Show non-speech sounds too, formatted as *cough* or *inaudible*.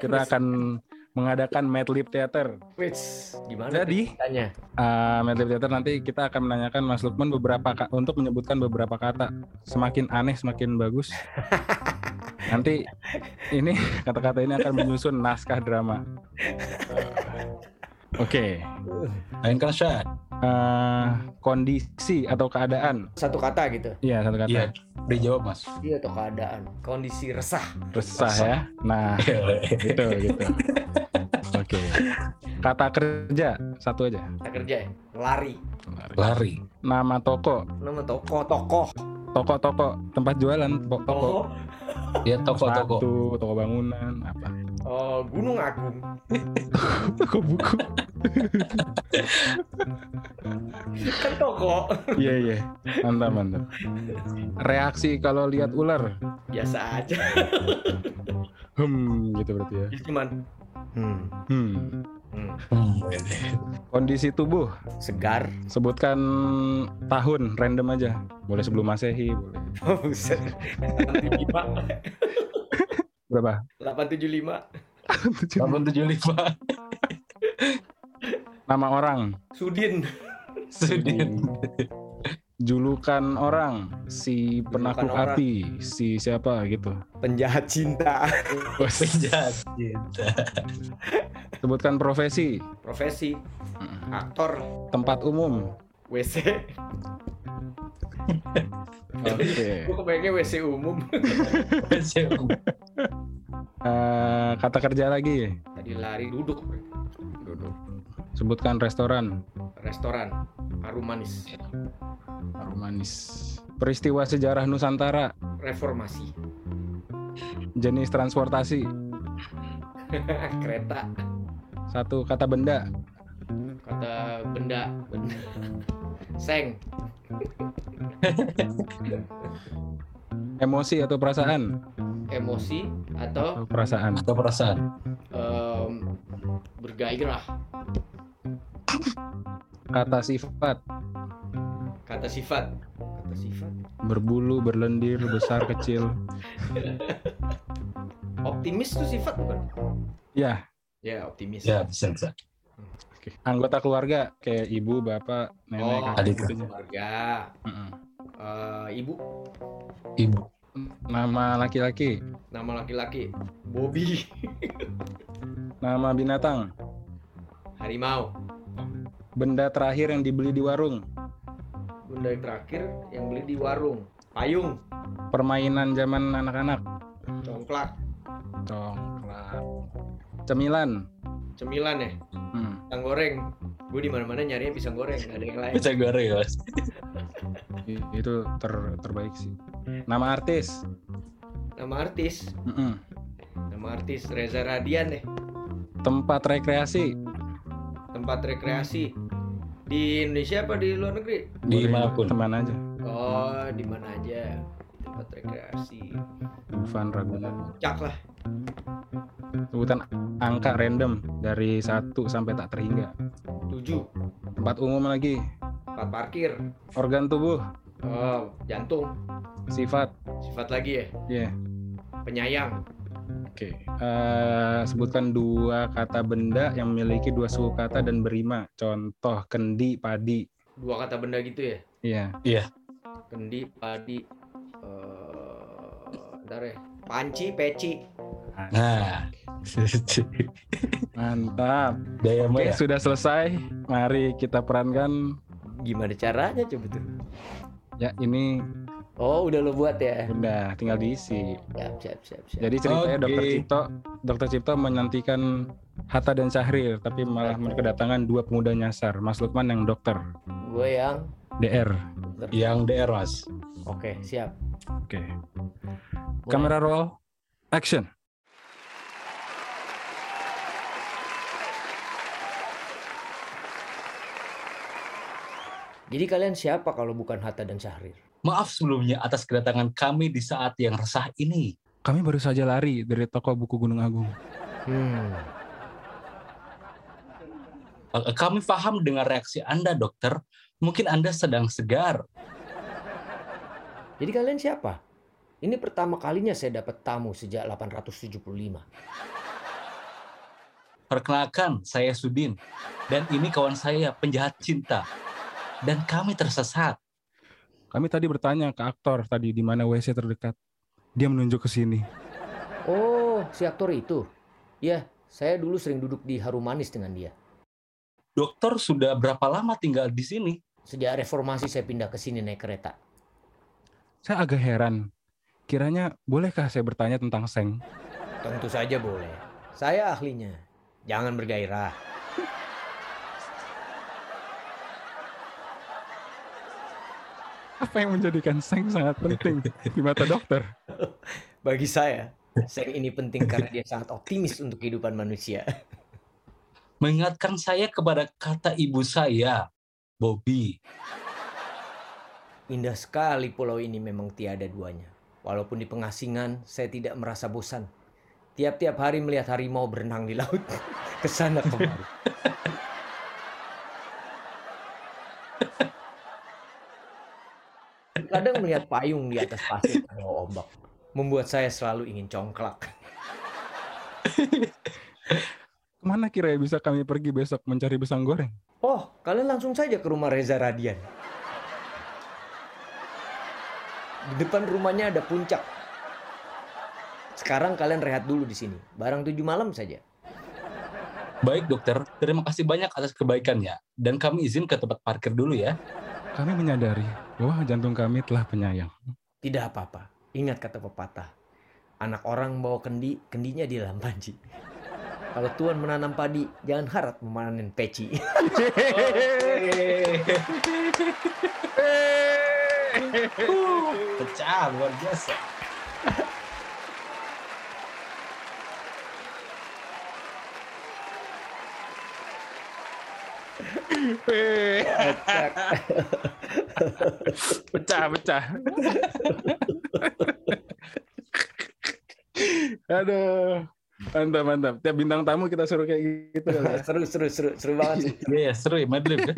kita akan mengadakan Mad Lib Theater. Wits, gimana Jadi, tanya? uh, Mad Lib Theater nanti kita akan menanyakan Mas Lukman beberapa untuk menyebutkan beberapa kata. Semakin aneh semakin bagus. *laughs* Nanti ini kata-kata ini akan menyusun naskah drama. *laughs* Oke. Mainkan shot. Uh, kondisi atau keadaan. Satu kata gitu. Iya, satu kata. Iya, dijawab mas. Iya atau keadaan. Kondisi resah. Resah ya. Nah, *laughs* gitu gitu. Oke. Kata kerja satu aja. Kita kerja ya. Lari. Lari. Nama toko, Nama toko tokoh. toko-toko, tempat jualan, toko. toko. Oh, Ya toko-toko. Sepatu, toko bangunan, apa? oh, Gunung Agung. *laughs* Toko buku. Kan toko. Iya iya. Mantap mantap. Reaksi kalau lihat ular. Biasa aja. Hmm, gitu berarti ya. Jadi cuman hmm, Hmm. Hmm. Kondisi tubuh. segar. Sebutkan tahun random aja. Boleh sebelum Masehi, boleh. *laughs* Oh, buset. 875. *laughs* Berapa? 875. 875. *laughs* Nama orang, Sudin. Sudin. julukan orang, si penakluk orang. hati, si siapa gitu. Penjahat cinta. Penjahat cinta. Sebutkan profesi, Profesi. Aktor. tempat umum. WC. Oke. Gue kebayangnya WC *laughs* umum. Eh, kata kerja lagi. Tadi lari duduk. Duduk. Sebutkan restoran, Restoran. Harum manis. harum manis. Peristiwa sejarah Nusantara, Reformasi. jenis transportasi, *laughs* Kereta. Satu kata benda, Kata benda. Benda. *laughs* Seng. *laughs* emosi atau perasaan, Emosi atau atau perasaan. Atau perasaan. em, bergairah. Kata sifat, Kata sifat. Kata sifat. berbulu, berlendir, besar, kecil. *laughs* Optimis itu sifat bukan? Ya, Ya, optimis. Ya bisa bisa. oke. anggota keluarga kayak ibu, bapak, nenek, Oh, kakak adik. keluarga. Eh, ibu, Ibu. Nama laki-laki, nama laki-laki Bobby, *laughs* nama binatang, harimau. benda terakhir yang dibeli di warung, Benda yang terakhir yang beli di warung, payung, permainan zaman anak-anak, congklak, coklat, cemilan, cemilan ya, Hmm. pisang goreng. Gue di mana-mana nyarinya pisang goreng, nggak ada yang lain. Bisa goreng mas. Itu ter terbaik sih. Nama artis, Nama artis, Mm-mm. nama artis Reza Radian deh. tempat rekreasi, Tempat rekreasi di Indonesia apa di luar negeri? Di Boleh mana pun. teman aja. Oh, di mana aja? Tempat rekreasi. Dufan Ragunan. Cak lah. Sebutan angka random dari 1 sampai tak terhingga. 7. Tempat umum lagi, Tempat parkir. organ tubuh, Oh, jantung. sifat, Sifat lagi ya. ya. Penyayang. Oke. Eh, sebutkan dua kata benda yang memiliki dua suku kata dan berima. Contoh kendi, padi. Dua kata benda gitu ya. Iya. Kendi, padi. Eh, ntar ya. Panci, peci. Nah. *laughs* Mantap. Daya Oke, ya. sudah selesai. Mari kita perankan. Gimana caranya coba tuh? Ya, ini Oh, udah lo buat ya. udah tinggal diisi. Siap, siap, siap, siap. Jadi ceritanya Oke. Dokter Cipto, Dokter Cipto menantikan Hatta dan Syahril, tapi malah kedatangan dua pemuda nyasar. Mas Lukman yang dokter, Gue yang DR. Yang DR mas. Oke, siap. Oke. Mulai. Kamera roll, action. Jadi kalian siapa kalau bukan Hatta dan Syahrir? Maaf sebelumnya atas kedatangan kami di saat yang resah ini. Kami baru saja lari dari toko buku Gunung Agung. Hmm. Eh, Kami paham dengan reaksi Anda, dokter. Mungkin Anda sedang segar. Jadi kalian siapa? Ini pertama kalinya saya dapat tamu sejak 875. Perkenalkan, saya Sudin. Dan ini kawan saya, penjahat cinta. Dan kami tersesat. Kami tadi bertanya ke aktor tadi di mana WC terdekat. Dia menunjuk ke sini. Oh, si aktor itu. Ya, saya dulu sering duduk di Harum Manis dengan dia. Dokter sudah berapa lama tinggal di sini? Sejak reformasi saya pindah ke sini naik kereta. Saya agak heran. Kiranya bolehkah saya bertanya tentang Seng? Tentu saja boleh. Saya ahlinya. Jangan bergairah. Apa yang menjadikan Seng sangat penting di mata dokter? Bagi saya, Seng ini penting karena dia sangat optimis untuk kehidupan manusia. Mengingatkan saya kepada kata ibu saya, Bobby. Indah sekali pulau ini memang tiada duanya. Walaupun di pengasingan, saya tidak merasa bosan. Tiap-tiap hari melihat harimau berenang di laut. *laughs* ke sana kemari. Kadang melihat payung di atas pasir terbawa ombak. Membuat saya selalu ingin congklak. Ke mana kira bisa kami pergi besok mencari besang goreng? Oh, kalian langsung saja ke rumah Reza Radian. Di depan rumahnya ada puncak. Sekarang kalian rehat dulu di sini. Barang tujuh malam saja. Baik dokter, terima kasih banyak atas kebaikannya. Dan kami izin ke tempat parkir dulu ya. Kami menyadari bahwa jantung kami telah penyayang. Tidak apa-apa. Ingat kata pepatah. Anak orang bawa kendi, kendinya di dalam panci. Kalau Tuhan menanam padi, jangan harap memanen peci. *laughs* Pecah, luar biasa. *laughs* pecah, pecah. *laughs* Aduh. Mantap, mantap. Tiap bintang tamu kita suruh kayak gitu. ya. seru, seru, seru, seru banget sih. *laughs* Iya, ya, seru ya, Madrid. ya.